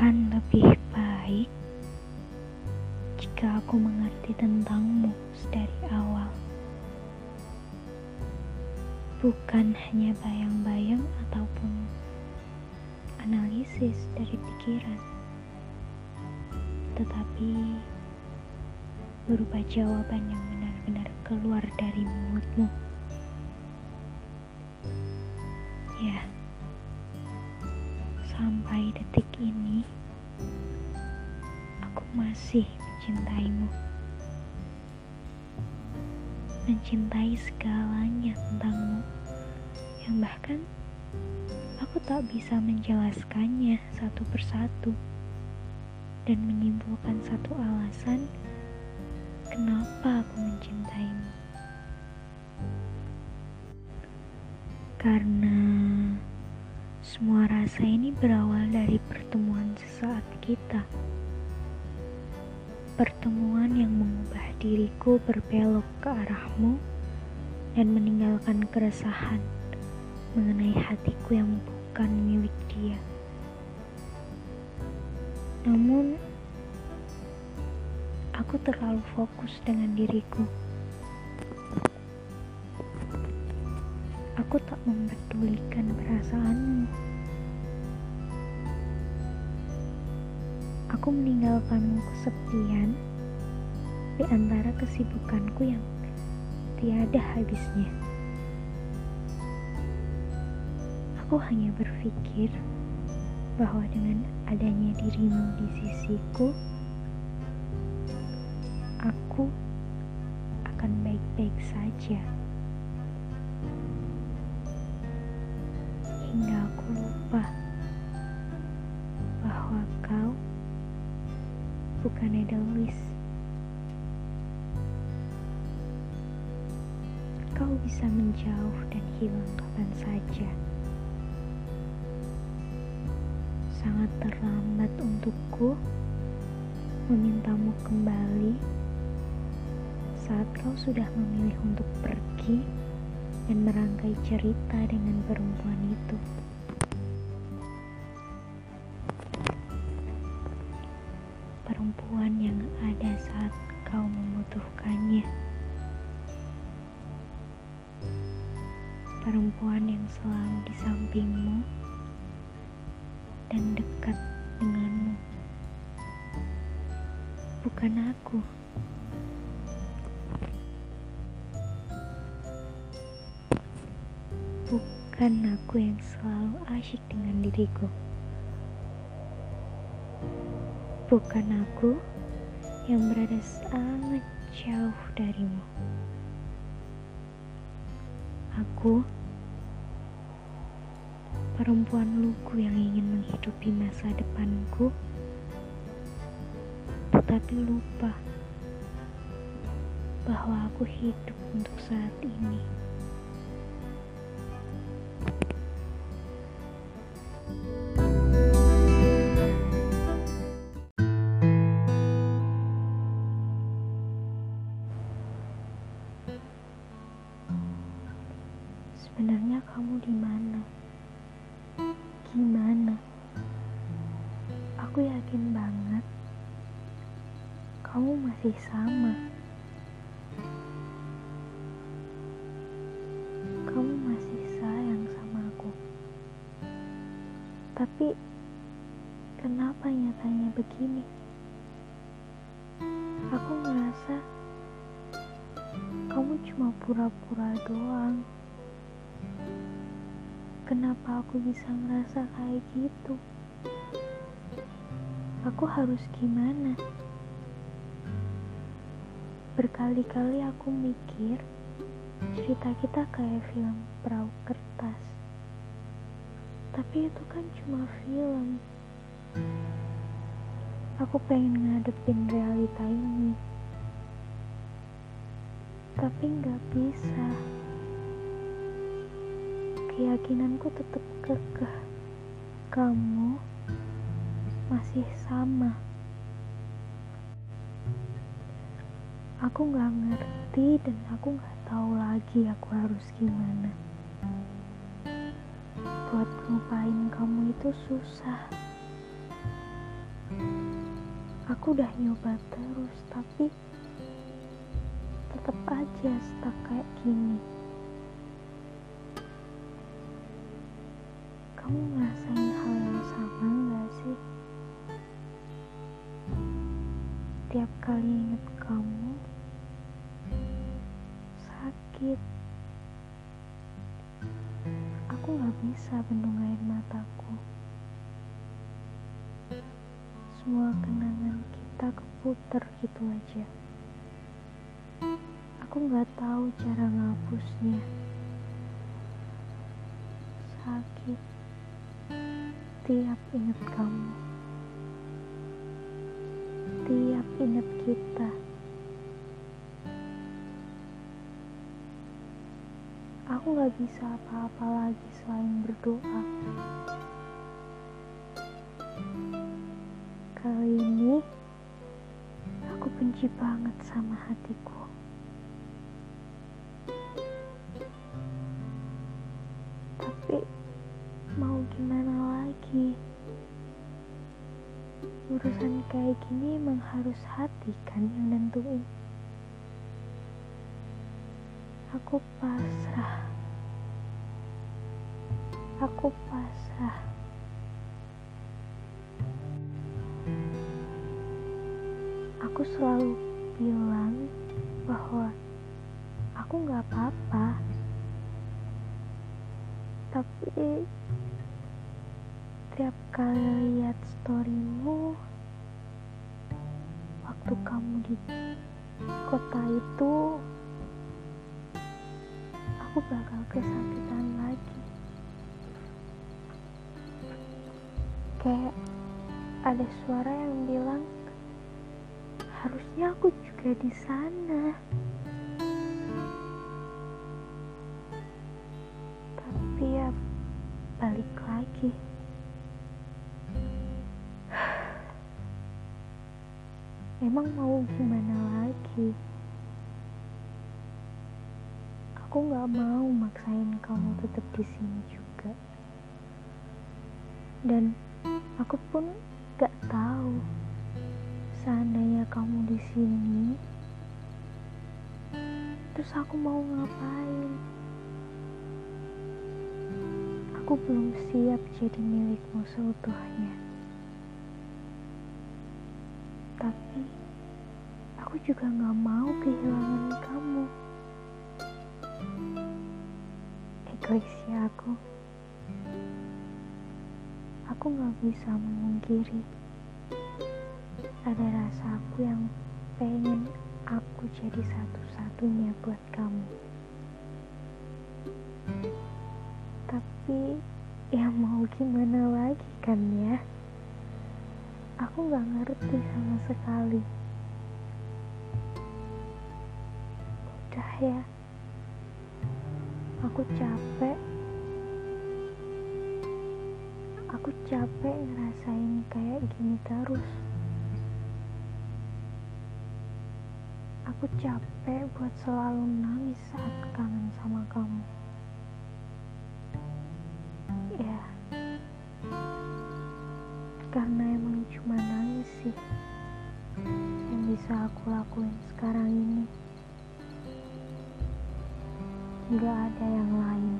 Akan lebih baik jika aku mengerti tentangmu dari awal. Bukan hanya bayang-bayang ataupun analisis dari pikiran, tetapi berupa jawaban yang benar-benar keluar dari mulutmu. Ya, sampai detik ini aku masih mencintaimu. Mencintai segalanya tentangmu yang bahkan aku tak bisa menjelaskannya satu persatu dan menyimpulkan satu alasan kenapa aku mencintaimu. Karena semua rasa ini berawal dari pertemuan sesaat kita. Pertemuan yang mengubah diriku berbelok ke arahmu dan meninggalkan keresahan mengenai hatiku yang bukan milik dia. Namun, aku terlalu fokus dengan diriku. Aku tak mempedulikan perasaanmu. Aku meninggalkanmu kesepian di antara kesibukanku yang tiada habisnya. Aku hanya berpikir bahwa dengan adanya dirimu di sisiku, aku akan baik-baik saja. Lupa bahwa kau bukan Edelweiss. Kau bisa menjauh dan hilang kapan saja. Sangat terlambat untukku memintamu kembali saat kau sudah memilih untuk pergi dan merangkai cerita dengan perempuan itu. Dekat denganmu. Bukan aku. Bukan aku yang selalu asyik dengan diriku. Bukan aku yang berada sangat jauh darimu. Aku perempuan lugu yang ingin menghidupi masa depanku, tetapi lupa bahwa aku hidup untuk saat ini. Sebenarnya kamu di mana? Gimana? Aku yakin banget kamu masih sama. Kamu masih sayang sama aku. Tapi kenapa nyatanya begini? Aku ngerasa kamu cuma pura-pura doang. Kenapa aku bisa ngerasa kayak gitu? Aku harus gimana? Berkali-kali aku mikir cerita kita kayak film perahu kertas. Tapi itu kan cuma film. Aku pengen ngadepin realita ini. Tapi nggak bisa keyakinanku tetap kekeh. Kamu masih sama. Aku nggak ngerti dan aku nggak tahu lagi aku harus gimana. Buat ngelupain kamu itu susah. Aku udah nyoba terus, tapi tetap aja stuck kayak gini. Kamu ngerasain hal yang sama gak sih? Tiap kali inget kamu, sakit. Aku gak bisa bendung air mataku. Semua kenangan kita keputar gitu aja. Aku nggak tahu cara ngapusnya. Sakit tiap inget kamu. Tiap inget kita. Aku nggak bisa apa-apa lagi selain berdoa. Kali ini aku benci banget sama hatiku. Tapi Urusan kayak gini emang harus hati kan yang nentuin. Aku pasrah. Aku pasrah. aku selalu bilang bahwa aku nggak apa-apa tapi tiap kali lihat storymu waktu kamu di kota itu aku bakal kesakitan lagi kayak ada suara yang bilang harusnya aku juga di sana. Tapi ya balik lagi. Emang mau gimana lagi? Aku nggak mau maksain kamu tetap di sini juga. Dan aku pun gak tahu seandainya kamu di sini terus aku mau ngapain aku belum siap jadi milikmu seutuhnya tapi aku juga gak mau kehilangan kamu. Egois ya aku. Aku gak bisa memungkiri ada rasa aku yang pengen aku jadi satu-satunya buat kamu. Tapi ya mau gimana lagi kan ya aku gak ngerti sama sekali. Udah ya. Aku capek. Aku capek ngerasain kayak gini terus. Aku capek buat selalu nangis saat kangen sama kamu. Ya, karena bisa aku lakuin sekarang ini. Gak ada yang lain.